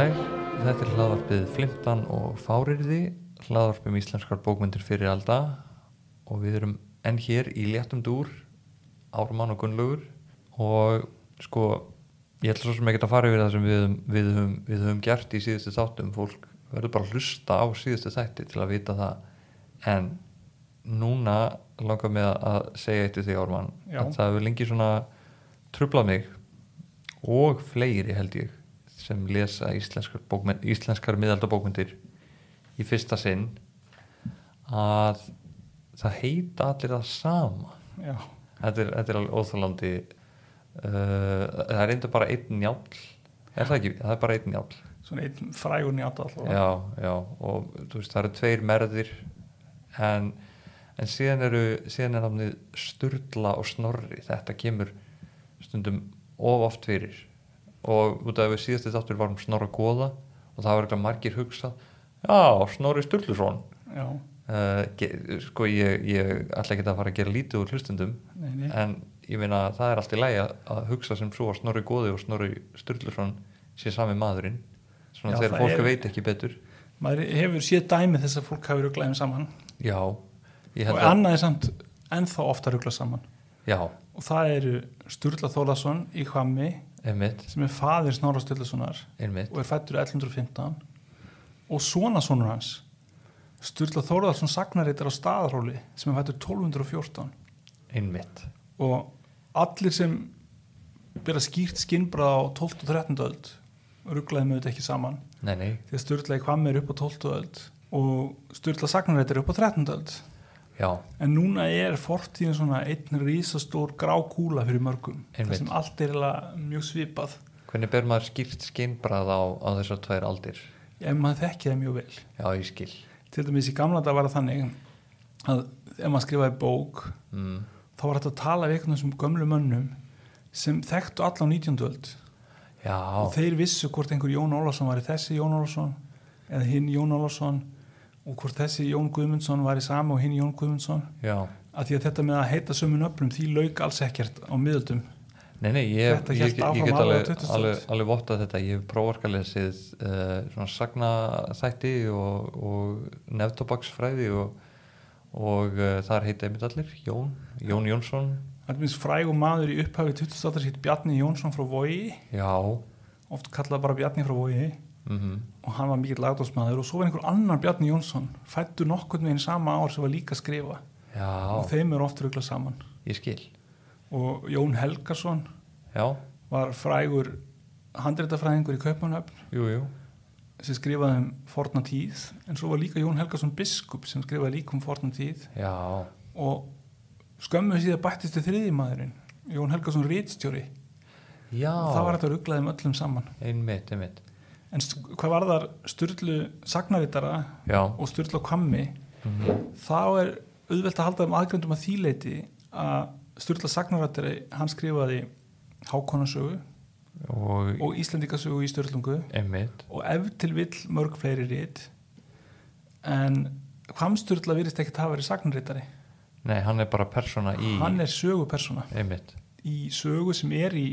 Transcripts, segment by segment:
Í sæl, þetta er hlaðvarpið Flimtan og Fáriði, hlaðvarpið um íslenskar bókmyndir fyrir alda. Og við erum enn hér í léttum dúr, Árumann og Gunnlaugur. Og sko, ég ætla svo sem ekki að fara yfir það sem við, við, höfum, við höfum gert í síðustu þáttum, fólk verður bara að hlusta á síðustu þætti til að vita það, en núna langar mig að- segja eitt við því Árumann, það hefur lengi svona trublað mig og fleiri held ég sem lesa íslenskar, íslenskar miðaldabókmyndir í fyrsta sinn að það heita allir það sama. Já, þetta er, þetta er alveg óþálandi uh, það er enda bara einn njál er það ekki, það er bara einn njál svona einn frægur alltaf. Já, já, og veist það eru tveir merðir en, en síðan eru síðan er námið Sturla og Snorri. Þetta kemur stundum of oft fyrir og út af við síðustu þáttur varum Snorra Góða og það var eitthvað margir hugsað já, Snorri Sturluson. Uh, sko ég, ég ætla ekki að fara að gera lítið úr hlustundum nei, nei. en ég meina að það er allt í lægi að, hugsa sem svo að Snorri Góði og Snorri Sturluson sé sami maðurinn svona Já, þegar fólk er- veit ekki betur. Maður hefur séð dæmi þess að fólk hafi rugglaðum saman. Já, og annað er samt ennþá ofta rugglað saman. Já, og það eru Sturla Þólasson í Hvammi einmitt, sem er faðir Snorra Sturlasonar einmitt og er fættur 1115 og svona sonur hans Sturla Þólasson sagnareitar á staðarhóli sem er fættur 1214 einmitt, og allir sem byrja skýrt skinnbrað á 12. og 13. öld rugglaði með þetta ekki saman nei, nei því að Sturla í Hvammi er upp á 12. öld og Sturla Sagnarætt er upp á 13. öld já, en núna er fortíðin svona einn rísastór grá kúla fyrir mörgum það sem allt er mjög svipað. Hvernig ber maður skýrt skinnbrað á, á þessar tvær aldir? Ef maður þekki það mjög vel. Já, ég skil. Til dæmis í gamla dag var það þannig að ef maður skrifaði bók mm. þá var þetta að tala við einhvern sem gömlu mönnum sem þekktu alla á 19. öld. Já, og þeir vissu hvort einhver Jón Ólafsson var í þessi Jón Ólafsson eða hinn Jón Ólafsson og hvort þessi Jón Guðmundsson var í sama og hinn Jón Guðmundsson. Já. Að því að þetta með að heita sömu nöfnum því lauk alls ekkert á miðöldum. Nei, nei, ég, ég, ég, áfram get alveg alveg, 20. alveg, vottað þetta, ég hef prófarkalesið uh, svona sagnaþætti og, og neftobaksfræði og, og uh, þar heita einmitt allir, Jón, Jón Jónsson, það er minnst frægum maður í upphafi 20. hitt Bjarni Jónsson frá Vogi. Já, oft kallað bara Bjarni frá Vogi. Mm og hann var mikill lagdósmaður og svo var einhver annar Bjarni Jónsson fættu nokkurn veginn sama ár sem var líka að skrifa. Og já, þeim er oft ruglað saman. Ég skil, og Jón Helgason já, var frægur handreitafræðingur í jú, sem skrifaði um forna tíð. En svo var líka Jón Helgason biskup sem skrifaði líka um forna tíð. Já, og skömmu síðan bættist þið þriði maðurinn Jón Helgason rítstjóri já, og það var þetta rugglaði um öllum saman. Einmitt, einmitt, en hvað var þar Sturlu Sagnarittara já, og Sturlu Kvammi mm þá er auðvelt að halda um aðgröndum að þýleiti að Sturla Sagnarittari hann skrifaði Hákonasögu og, og Íslendingasögu í Sturlungu. Einmitt, og ef til vill mörg fleiri rít en Hvamsturla virðist ekkert hafa verið sagnarittari nei, hann er bara persóna í, hann er sögupersona einmitt, í sögu sem er í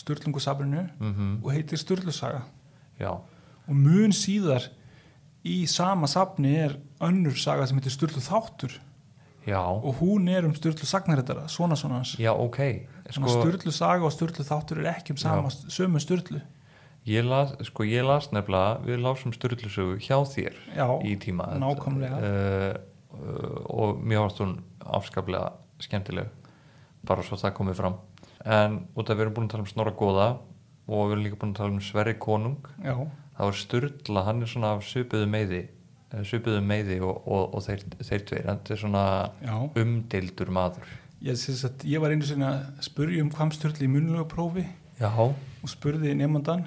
Sturlungusafrinu mhm, og heitir Sturlusaga já, og mun síðar í sama safni er önnur saga sem heitir Sturlu þáttur. Já, og hún er um Sturlu sagnarittara svona svona hans. Já, ok, sko, Sturlu saga og Sturlu þáttur er ekki um sama, sömu Sturlu. Ég las, sko, ég las nefnilega, við lásum styrlusögu hjá þér í tíma. uh, og mér varst hún afskaplega skemmtileg bara svo það komið fram. En út af við erum búin að tala um Snorra Góða og við erum líka búin að tala um Sverri Konung. Já, þá er Sturla, hann er svona af svipuðu meiði eh, meiði og, og, og þeir, þeir tveir, hann er svona já. umdeildur maður. Ég, ég var einu sinni að spurja um Hvamsturli í munlega prófi Já, og spurði nefndandan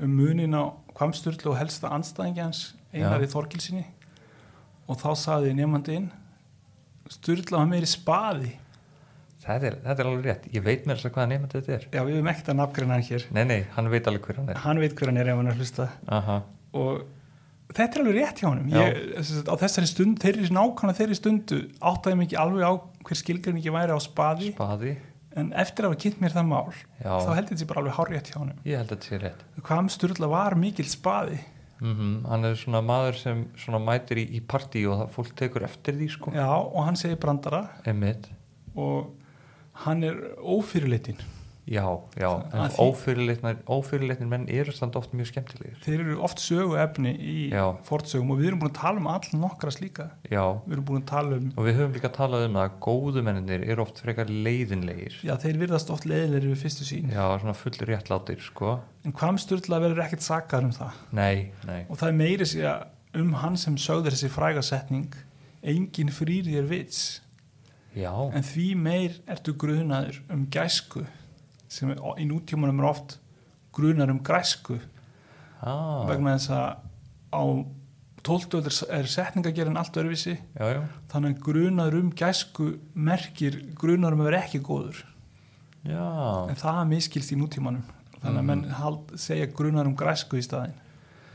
um munin á Hvamsturli og helsta anstæðingi hans Einari Þorgilsinni og þá saði nefndin Sturla var meiri spaði þetta er, þetta er alveg rétt. Ég veit mér þess að hvaða nefnt þetta er. Já við hefum ekkert að nafngreina hann hér. Nei, nei, hann veit alveg hver hann er. Hann veit hver hann er ef hann er að hlusta. Aha. og þetta er alveg rétt hjá sagt, á þessari stund, þeirri nákvæmlega þeirri stundu áttaði mig ekki alveg á hver skilgreiningi væri á spaði. Spaði. En eftir að hafa kynnt mér það mál Já. þá held þetta sé bara alveg hárrétt hjá honum. Ég held þetta sé rétt. Hvað Sturla var mikil spaði? Mm hann er svona maður sem svona mætir í, í partí og það fólk tekur eftir því sko. Já, og hann segir brandara. Einmitt. og hann er ófyrirleitin já, já, ófyrirleitnir menn eru samt oft mjög skemmtilegir. Þeir eru oft sögu efni í Já. fortsögum og við erum búin að tala um all nokkra slíka. Já, við erum búin að tala um og við höfum líka talað um að góðu menninir eru oft frekar leiðinlegir. Já, þeir virðast oft leiðilegri við fyrstu sín já, svona fullur réttlátir sko. En hvað Sturla verður ekkert sakar um það. Nei, nei, og það er meiri sig að um hann sem sögður þessi frægasetning engin frýr þér vits já. En því meir ertu grunaður um gæsku sem er, í nútímanum er oft grunar um græsku. Ah, vegna þess að á 12. öld er- er setningagerinn allt öðruvísi. Já, já, þannig að grunaður um gæsku merkir grunaður um að vera ekki góður. Já. En það miskilst í nútímanum. Þannig að menn hald, segja grunaður um græsku í staðin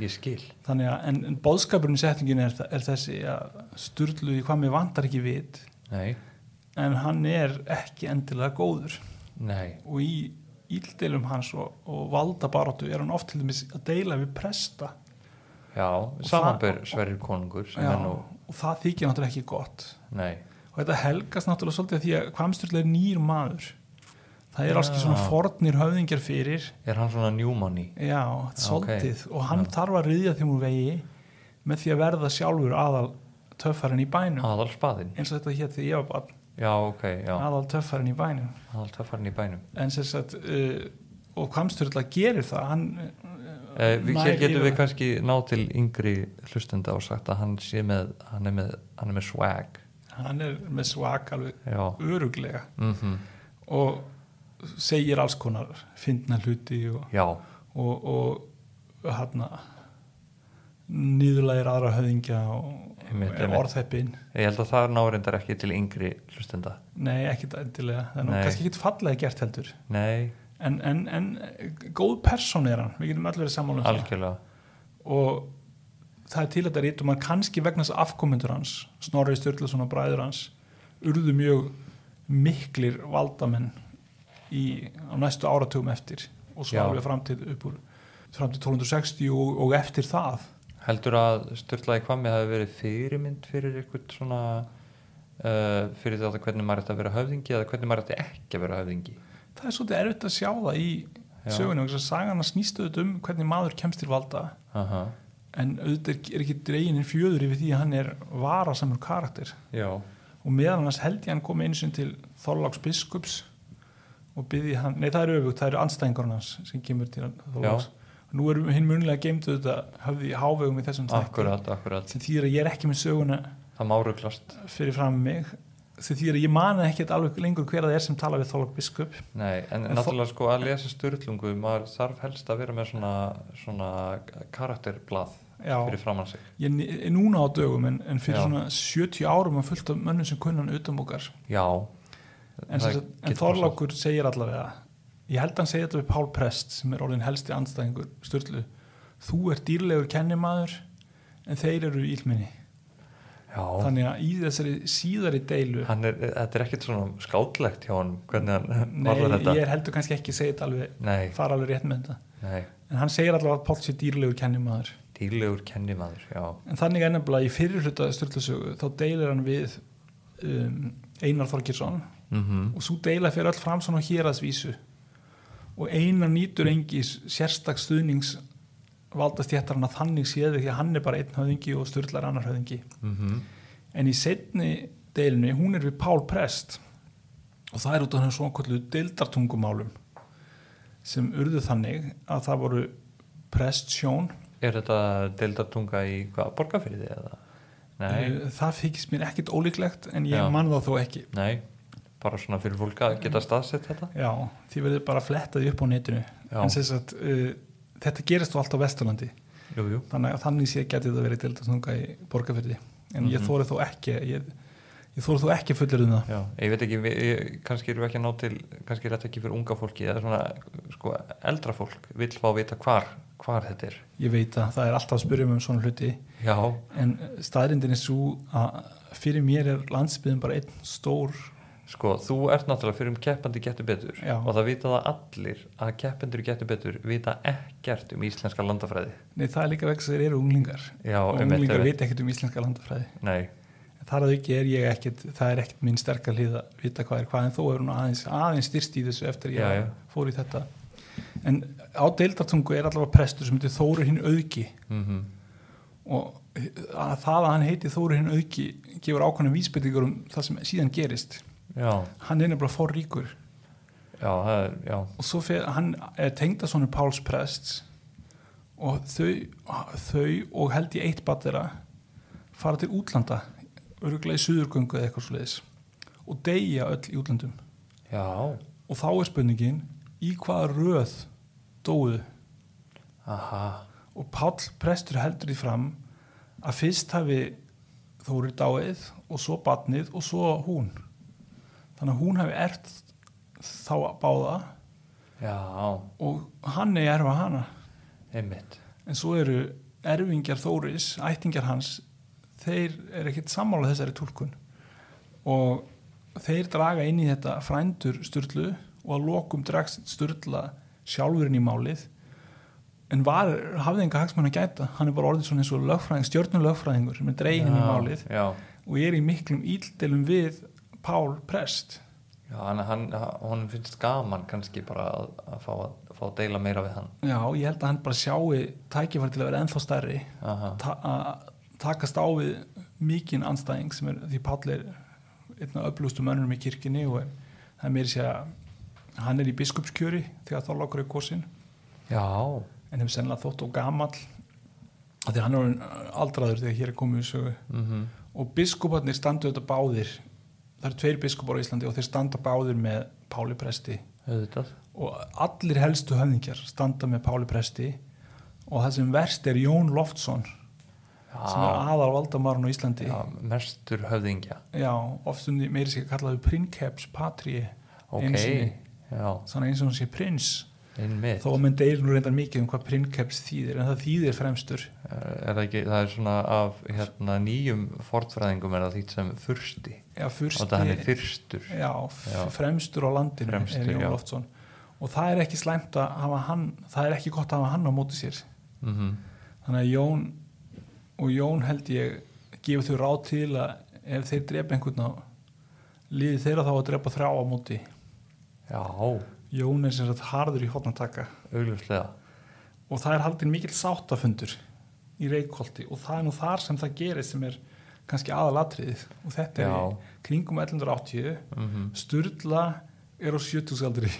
ég skil. Þannig að en, en bóðskapurinn í setningin er, er þessi að sturlu í hvað mér vantar ekki vit. Nei, en hann er ekki endilega góður. Nei, og í íldeilum hans og, og valdabaráttu er hann oft til dæmis að deila við presta. Já samanber Sverrir konungur Já, nú, og það þykir náttúrulega ekki gott. Nei. Og þetta helgast náttúrulega svolítið því að Kvamsturla er nýr maður. Það er Já. alls svona fornir höfðingjar fyrir. Er hann svona njúmanni já, svolítið. Og hann þarf að ryðja þeim úr vegi með því að verða sjálfur aðal töffarinn í bænum. Aðal spaðin eins og þetta hétt því ég var barn já, ok, já, aðal töffarinn í bænum. Aðal töffarinn í bænum. En sem sagt uh, og Kvamsturla gerir það hann Eh, við, nær hér getum við kannski ná til yngri hlustenda og sagt að hann sé með hann er með, hann er með swag. Hann er með svak alveg já, öruglega mm og segir alls konar fyndna hluti og, já, og, og hann nýðulegir aðra höfðingja og. Orðheppin ég held að það náreindar ekki til yngri hlustenda. Nei, ekkit endilega. Það er nú kannski ekkit fallega gert heldur. Nei, en, en, en góð persón er hann. Við getum öll verið sammála um það. Og það er til þetta rít og mann kannski vegna þess að afkomendur hans Snorri Sturluson og bræður hans urðu mjög miklir valdamenn í, á næstu áratugum eftir og svo alveg fram til, til 1260 og, og eftir það heldur að Sturlaði Kvammi hafi verið fyrirmynd fyrir eitthvað svona uh, fyrir þetta hvernig maður ætti að vera höfðingi eða hvernig maður ætti ekki að vera höfðingi? Það er svolítið erfitt að sjá það í sögunum, þess að sagan að snýstu auðvitað um hvernig maður kemst til valda. Aha, en auðvitað er ekki dreginin fjöður yfir því að hann er varasamur karakter. Já, og meðal annars held ég hann kom einu sinni til Þorláks biskups og byggði hann, nei það er öfugt, það eru anstæðingarinn hans sem kemur til Þorláks nú er hinn munlega geimdu þetta höfði í hávegum í þessum akkurat, akkurat. sem þýðir að ég er ekki með söguna fyrir fram mig. Sem þýðir að ég mani ekkert alveg lengur hver það er sem tala við Þorlák biskup. Nei, en, En náttúrulega sko að lesa styrlungu maður þarf helst að vera með svona, svona karakterblað Já. fyrir framann sig. Ég er núna á dögum en, en fyrir Já. svona 70 árum að fullt af mönnum sem kunnan utanbókar. Já. En, en Þorlákur segir allavega ég held að hann segja þetta við Pál Prest sem er orðin helsti andstæðingur Sturlu. Þú ert dýrlegur kennimaður en þeir eru ílminni Já, þannig að í þessari síðari deilu hann er, þetta er ekkit svona skátlegt hjá hann hvernig hann nei, varðar þetta. ég er heldur kannski ekki að segja þetta alveg fara alveg rétt með þetta. Nei, en hann segir allavega að Pál sé dýrlegur kennimaður dýrlegur kennimaður Já, en þannig er nefnilega í fyrir hluta Sturlusögu þá deilir hann við um, Einar Þorkirsson mm og svo deila fyrir öll fram svona héraðsvísu og einar nýtur engis sérstak stuðnings valdast ég að þannig séði því að hann er bara einn höfðingi og styrlar annar höfðingi -hmm. en í setni deilinu hún er við Pál Prest og það er út af hann svona kollu deildartungumálum sem urðu þannig að það voru prestsjón Er þetta deildartunga í hvað, borgarfyrði eða? Nei, það þykist mér ekkit ólíklegt en ég Já. man það þó ekki nei, bara svona fyrir fólk að geta staðsett þetta? Já, því verður bara flettaði upp á netinu. Já. en sem sagt uh, þetta gerist þó allt á Vesturlandi. Jú, jú, þannig að þannig sé getið það verið deildartunga í borgarfyrði en ég Mhm. þóri þó ekki ég, ég þóri þó ekki fullir um það. Já, ég veit ekki ég, kannski við ekki að ná til kannski er þetta ekki fyrir unga fólki eða svona, sko, eldra fólk vill fá að vita hvar, hvar þetta er. Ég veit að það er alltaf að spyrja mig um svona hluti. Já, en staðrindin er svo að fyrir mér er landsbyðin bara einn stór sko, þú ert náttúrulega fyrir um keppandi getur betur Já. og það vita það allir að keppendur getur betur vita ekkert um íslenska landafræði. Nei, það er líka vegna þess að þeir eru unglingar. Já, og einmitt, unglingar vita ekkert um íslenska landafræði. Nei, þar að ekki er ég ekkert það er ekkert minn sterkar hlið að vita hvað er hvað en þó er hún aðeins, aðeins styrst í þessu eftir ég Já, fór í þetta. En á deildartungu er allavega prestur sem heitir Þóru hinn auðgi. Mm og að það að hann heiti Þóru hinn auðgi gefur ákvæmna vísbyrtingur um það sem síðan gerist já, hann er nefnilega fór ríkur já, er, já. Og svo fyrir, hann er tengda svona Páls prests og þau, þau og held ég eitt battera fara til útlanda örgulega í suðurgöngu eða eitthvað svo og deyja öll í útlandum Já, og þá er spurningin í hvaða röð dóðu aha. Og Páll prestur heldur því fram að fyrst hafi Þóri dáið og svo batnið og svo hún þannig að hún hafi ert þá báða Já, og hann er erfa hana. Einmitt. En svo eru erfingjar Þóris, ættingjar hans þeir eru ekkert sammála þessari túlkun. Og þeir draga inn í þetta frændur styrlu og að lokum dragst styrla sjálfurinn í málið. En var, hafði enga hagsmann að gæta. Hann er bara orðið svona eins og lögfræðing stjórnulögfræðingur sem er dregin í málið Já, og er í miklum íldelum við Pál Prest. Já hann, hann, hann finnst gaman kannski bara að, að, fá, að fá að deila meira við hann. Já, ég held að hann bara sjáu tækifæri til að vera ennþá stærri. Ta að takast á við mikinn anstæðing sem er því Páll er einn af öflustu mönnum í kirkjunni og það er sé að hann er í biskupskjöri þegar þálagur er kosin Já, en hefur sennilega þótt og gamall af því hann er aldraður þegar hér er komið í sögu. Mhm. Og biskuparnir standu þetta báðir það eru tveir biskupar á Íslandi og þeir standa báðir með Páli Presti. Auðvitað. Og allir helstu höfðingjar standa með Páli Presti. Og það sem verst er Jón Loftsson sem er aðal valdamarun á Íslandi. Já, mestur höfðingja. Já, oft um því meiri sér kallaðu princeps patri Ok, einu sinni. já, þannig eins og hann sé prins einmitt. Þó deilur nú reyndar mikið um hvað princeps þýðir en það þýðir fremstur. Er það ekki, það er svona af hérna, nýjum fortfræðingum er það þýtt sem fursti. Já, og fyrsti, það hann er fyrstur. Já, Já. fremstur á landinu Fremstur, er Jón. Loftsson. Og það er ekki slæmt að hafa hann það er ekki gott að hafa hann á móti sér. Mm þannig að Jón og Jón held ég gefur þau ráð til að ef þeir drepa einhvern á liði þeirra þá að drepa þrjá á móti. Já, Jón er sem sagt harður í hotnataka augljóslega. Og það er haldin mikill sáttafundur í Reykholti. Og það er nú þar sem það gerist sem er kannski aðalatriðið. Og þetta er Já. í kringum 1180 mm Sturla er á 70 aldri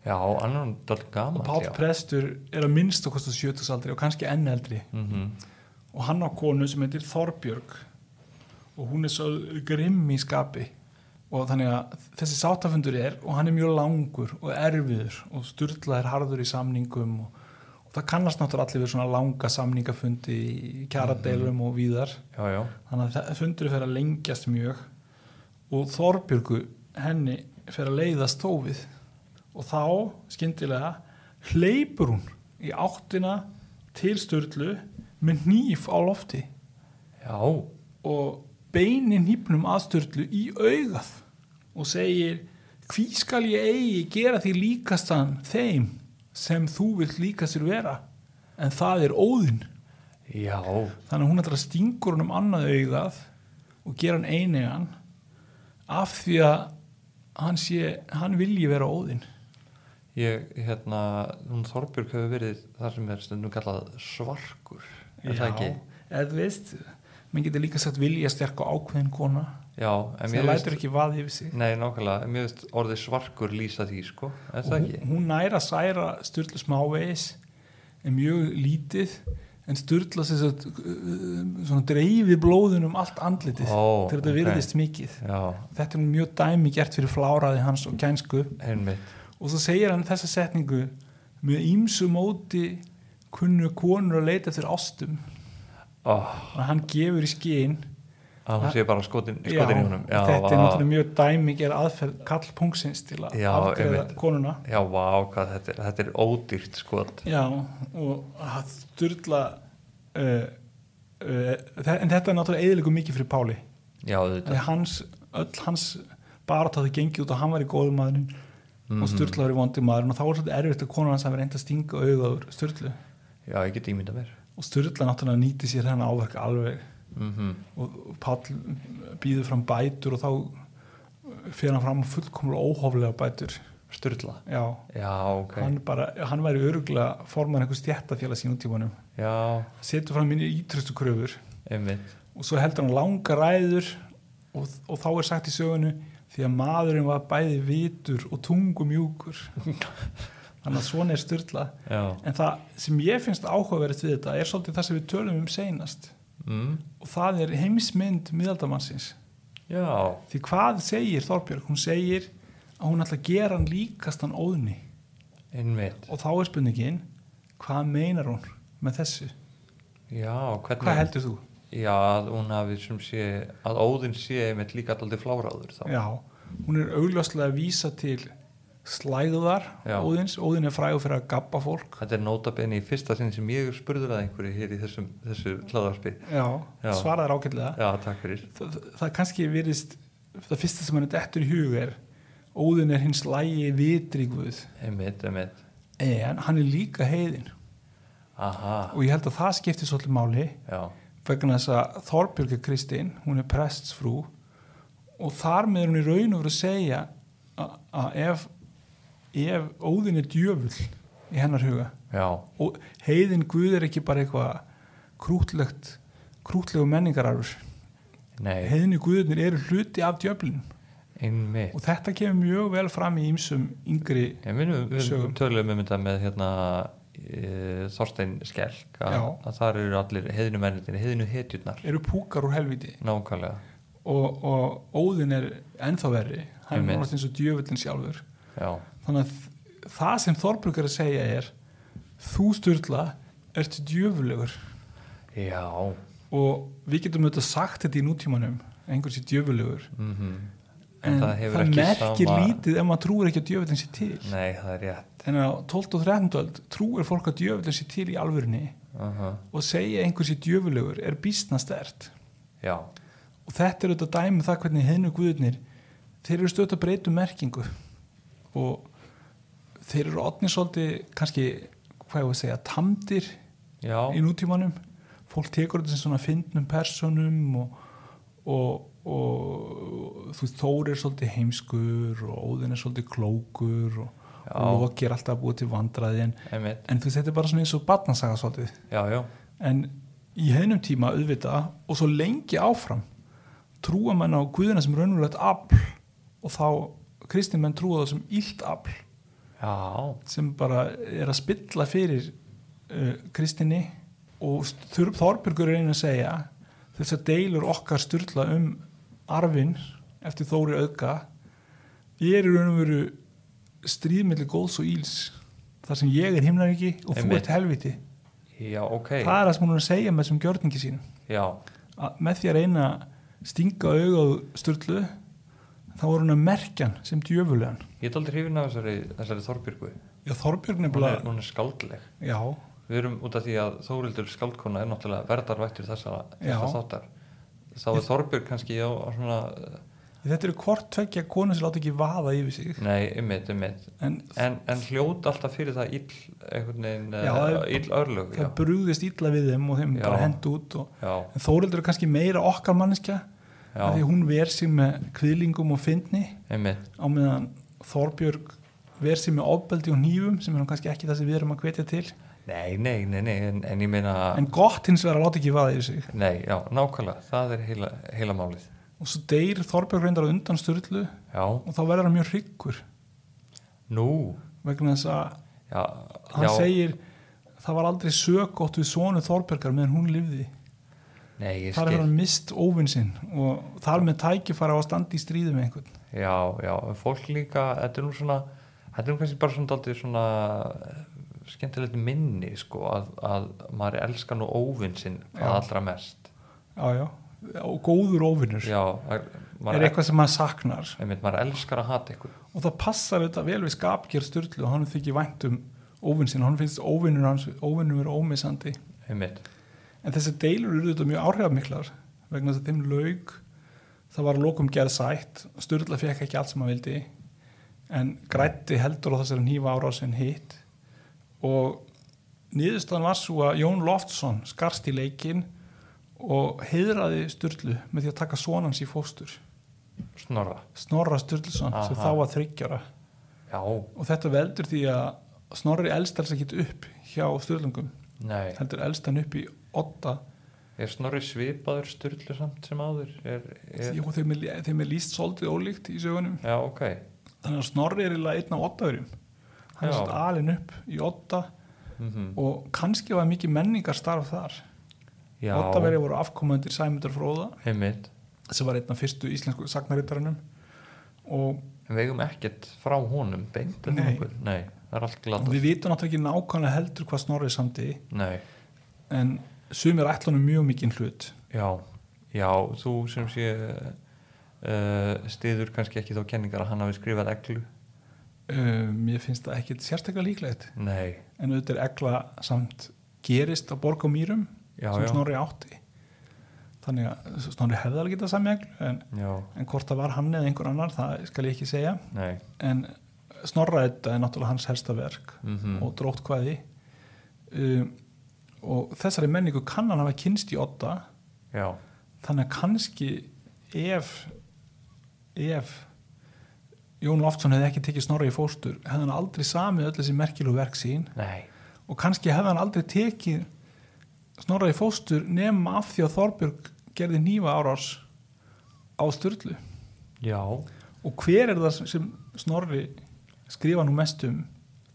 Já, hann er dalt gaman og Páll Prestur er að minnst á kostu 70 aldri og kannski enn eldri. Mm og hann á konu sem heitir Þorbjörg. Og hún er svo grimm í skapi og þannig að þessi sáttafundur er og hann er mjög langur og erfiður og Sturla er harður í samningum og, og það kannast náttúrulega allir við svona langa samningafundi í kjaradeilum og víðar. Já, já, þannig að fundur fer að lengjast mjög og Þorbjörgu henni fer að leiðast tófið og þá skyndilega hleypur hún í áttina til Sturlu með nýf á lofti. Já. Og beinir nýpnum að Sturlu í augað og segir hví skal ég eigi gera því líkastan þeim sem þú vilt líka sér vera? En það er óðinn. Já, þannig að hún ætlar að stingur hann um annað augað og gera hann einigan af því að hann, sé, hann vilji vera óðinn. Ég, hérna hún Þorbjörg hefur verið það sem er stundum kallað svarkur er það ekki? eða veist menn getur líka sagt vilja sterk og ákveðin kona. Já, en mér lætur ekki vaði yfir sig. Nei, nákvæmlega, en mér veist orðið svarkur lýsa því, sko, er það hún, ekki? hún næra særa styrla smávegis er mjög lítið en styrla sagt, uh, svona dreifi blóðun um allt andlitið Ó, þegar þetta ok. virðist mikið. Já, þetta er mjög dæmi gert fyrir fláraði hans og kænsku. Einmitt. Og svo segir hann þessa setningu með ímsu móti kunnu konur að leita eftir ástum oh, og hann gefur í skinn að hún sé bara skotin, já, skotin í honum. Já, þetta er náttúrulega mjög dæmi gera aðferð kall punksins til að Já, afgreða konuna. Já, vá, hvað þetta er, þetta er ódýrt skot. Já, og að styrla uh, uh, en þetta er náttúrulega eðilegu mikið fyrir Páli. Já, þetta hans, öll hans bara þá þau gengið út og hann var í góðum maðurinn Mhm. og Sturla var í vondi maðurinn og þá var svolítið erfitt að konan hans að vera enda að stinga auðaður Sturlu. Já, ég get ímynda mér og Sturla náttúrulega nýti sér hennar áverk alveg. Mm og og Páll býður fram bætur og þá fyrir hann fram fullkomlega óhóflega bætur. Sturla, já, já, ok. Hann, bara, hann væri öruglega forman einhver stjættafélags í nútímanum. Já, setur fram minni ítrustu kröfur. Einmitt. Og svo heldur hann langa ræður og, og þá er sagt í sögunu því að maðurinn var bæði vitur og tungumjúkur þannig að svona er styrla en það sem ég finnst áhugaverið við þetta er svolítið það sem við tölum um seinast. Mm. og það er heimsmynd miðaldamannsins. Já, því hvað segir Þorbjörg? hún segir að hún ætla að gera hann líkastan óðni. Einmitt. Og þá er spurningin hvað meinar hún með þessu? já, hvernig? Hvað heldur þú? já, að hún hafi sem sé að Óðinn sé einmitt líka alltaf fláraður þá. Já, hún er augljóslega að vísa til slæðuðar. Óðins, Óðin er frægur fyrir að gabba fólk. Þetta er nótabenni í fyrsta sinn sem ég spurður að einhverju hér í þessum, þessu hlaðarpi Já, Já. já, takk fyrir. Það, kannski virðist það fyrsta sem hann er dettur í hug er Óðin er hins lægi vitri guð. Einmitt, einmitt. En hann er líka heiðin aha, og ég held að það skiptir svolítið máli já, vegna þess að Þorbjörg Kristín hún er prestsfrú og þar með er hún í raun og veru að segja að ef, ef Óðin er djöfull í hennar huga. Já, og heiðin Guð er ekki bara eitthvað krútlegt krútlegu menningararfur. Nei, heiðinni Guðnir eru hluti af djöflin einmitt. Og þetta kemur mjög vel fram í ýmsum yngri Ég minn, við Sögum. tölum um þetta með hérna, e, Þorstein Skelk að, að þar eru allir heiðinu mennitin, heiðinu hetjurnar. Eru púkar úr helviti nákvæmlega, og, og Óðin er ennþá verri. Hann er náttúrulega eins og djöfullin sjálfur. Já, þannig að það sem Þorbrug er að segja er þú styrla ert djöfulegur. Já. Og við getum auðvitað sagt þetta í nútímanum einhvers í djöfulegur. Mm en, það það, hefur ekki merkir sama- lítið ef maður trúir ekki að djöfullin sé til. Nei, það er rétt. En á 12 og 13 öld trúir fólk að djöfullin sé til í alvörinni uh og segja einhvers í djöfulegur er býstna stert já, og þetta er auðvitað dæmi um það hvernig hennu guðnir þeir eru stöðt að breyta um merkingu. Og þeir eru odnir svolítið kannski, hvað ég var að segja, tamdir já, í nútímanum. Fólk tekur þetta sem svona fyndnum personum og, og, og þú veist, Þór er svolítið heimskur og Óðinn er svolítið klókur og, og Loki er alltaf búið til vandræði en, en þú þetta er bara svona eins og barnasaga svolítið. Já, já, en í hennum tíma auðvitað og svo lengi áfram trúa menn á Guðina sem raunverulegt afl og þá kristin menn trúa það sem illt afl já, sem bara er að spilla fyrir uh, kristinni og Þorbjörgur er einu að segja þess að deilur okkar styrla um arfin eftir Þóri auðga ég er í raun og veru stríðmilli góðs og íls. Þar sem ég er himnaríki og þú ert helviti já, ok. Það er það sem hún er að segja með þessum gjörningi sínum. Já, með því að reyna að stinga augað styrlu þá er hún að merkja hann sem djöfulegan. Ég er aldrei hrifin af þessari, þessari Þorbjörgu. Já er, nefnilega hún er skáldleg. Já, við erum út af því að Þórildur skáldkona er náttúrulega verðarvættur þessa, Já. þessa þáttar. Þá er Þorbjörg kannski á, á svona þetta eru hvort tveggja konu sem láta ekki vaða yfir sig. Nei, ymmit, ymmit en en, en hljóta alltaf fyrir það ill veginn, Já, er- ill örlög það brúðist illa við þeim og þeim Já. bara hend út og, Þórildur er kannski meira okkar manneskja. já, af því hún ver sig með kviðlingum og fyndni. Á meðan Þorbjörg ver sig með ofbeldi og nýfum sem er kannski ekki það sem við erum að hvetja til. Nei, nei, nei, nei en, en ég meina en gott hins vegar að láta ekki vaða yfir sig. Nei, já, nákvæmlega, það er heila, heila málið. Og svo deyr Þorbjörg reyndar á undan styrlu já, og þá verður hann mjög hryggur. Nú. Vegna þess að já, hann segir það var aldrei sögótt við sonu Þorbjörgar meðan hún lifði nei, þar hefur hann mist óvinn sinn og þar með tækifæra á að standa í stríði með einhvern. Já, já, fólk líka, þetta er nú svona, þetta er nú kannski bara svona daldið svona eh, skemmtilegt minni, sko, að, að maður elskar nú óvinn sinn hvað Já. allra mest. já, já, og góður óvinnur Já, er maður, eitthvað sem maður saknar. Einmitt, maður elskar að hata ykkur. og það passar þetta vel við skapgjör styrlu og hann þykir vænt um óvinn sinn. Hann finnst óvinnur hans óvinnur er ómissandi. Einmitt, en þessi deilur eru þetta mjög áhrifamiklar vegna þess að þeim laug það var lókum gerð sætt Sturla fekk ekki allt sem hann vildi en grætti heldur á þessari nýfa ára sem hitt. Og niðurstaðan var svo að Jón Loftsson skarst í leikin og heiðraði Sturlu með því að taka sonans í fóstur. Snorra? Snorra Sturluson sem Aha. þá var þryggjara Já, og þetta veldur því að Snorri elst alls ekki upp hjá Sturlungum. Nei. Heldur elst hann upp í otta Er Snorri svipaður styrlu samt sem áður? Er, er... Jú, þeim er, þeim er líst svolítið ólíkt í sögunum. Já, ok. Þannig að Snorri er eiginlega einn af ottaverjum hann er svolítið alin upp í otta mm og kannski var mikið menningarstarf þar. Já, ottaverja voru afkomendir Sæmundur Fróða heimitt sem var einn af fyrstu íslensku sagnarittarannum og En við eigum ekkert frá honum beint það Nei. Nei, það er allt glatað. Við vitum náttúrulega ekki nákvæmlega heldur hvað Snorri samti Nei, en sumir ætlunum mjög mikið hlut. Já, já, þú sem sé uh, stiður kannski ekki þá kenningar að hann hafi skrifað eglu. Uh, mér finnst það ekki sérstaklega líklegt. Nei, en auðvitað er egla samt gerist á borg og mýrum já, sem já, Snorri átti. Þannig að Snorri hefði alveg getað sami eglu en, en hvort það var hann eða einhver annar það skal ég ekki segja. Nei. En Snorra þetta er náttúrulega hans helsta verk mm og drótt hvaði um, og þessari menningu kann hann hafa kynst í otta Já, þannig að kannski ef ef Jón Loftsson hefði ekki tekið Snorra í fóstur hefði hann aldrei samið öll þessi merkilu verk sín. Nei, og kannski hefði hann aldrei tekið Snorra í fóstur nema af því að Þorbjörg gerði nýfa árás á Sturlu. Já. Og hver er það sem Snorri skrifa nú mest um?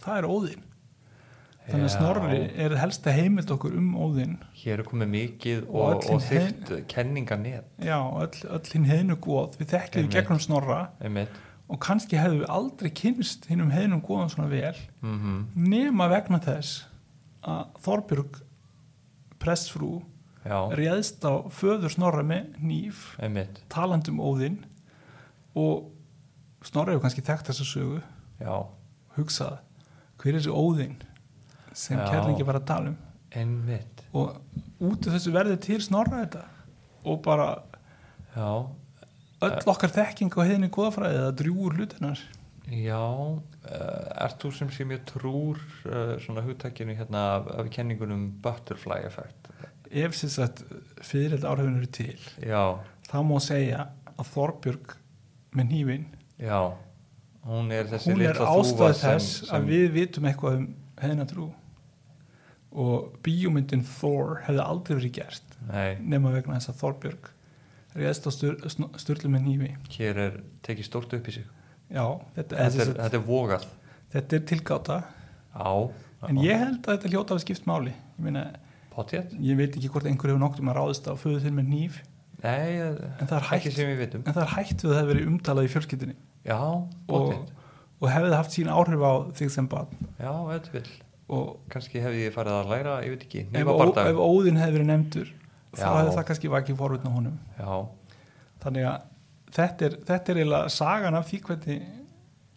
Það er Óðinn þannig að. Snorri er helsta heimild okkur um Óðinn. Hér er komið mikið Og og, og, þygt kenninganet já, öll, öll hinn heðnu góð við þekkjum gegnum Snorra. Einmitt. Og kannski hefðu við aldrei kynst hinn um heðnum góðan svona vel. Mm nema vegna þess að Þorbjörg pressfrú réðst á föður Snorra með nýf einmitt. talandi um Óðinn. Og Snorri hefur kannski þekkt þessa sögu. Já, hugsað hver er þessi Óðinn sem kærlingi var að tala um. Einmitt. Og út af þessu verði til Snorra þetta. Og bara Já, öll okkar þekking á heiðinni góðafræði eða drjúur hlutinnar Já, uh, ert þú sem sé mjög trúr uh, svona hugtækinu hérna af, af kenningunum butterfly effect? ef sem sagt fyrirlega áhrifin eru til Já, þá má segja að Þorbjörg með nývin já, hún er hún er ástæð þess sem að við vitum eitthvað um heiðina trú og bíómyndin Thor hefði aldrei verið gert Nei, nema vegna þess að Þorbjörg réðst á styr, styrlu með nývi hér er tekið stórt upp í sig. Já, þetta, Þetta er, þetta, er vogað. Þetta er tilgáta. Já, en ég held að þetta hljóta að skipt máli. Ég, meina, ég veit ekki hvort einhver hefur noktum að ráðist á föðu þinn með nýf Nei, En það er hægt. en það er hægt við að það hefur verið umtalað í fjölskyldinni Já, og, potjett og hefði haft sín áhrif á þig sem barn. Já, þetta vil og kannski hefði ég farið að læra, ég veit ekki ef, ó, ef óðinn hefði verið nefndur þá hefði það kannski vækið forvöldna honum. Já. þannig að þetta er, þetta er eiginlega sagan af því hvernig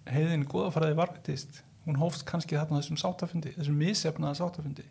heiðin góðafræði varveitist hún hófst kannski þarna þessum sátafundi þessum misefnaða sátafundi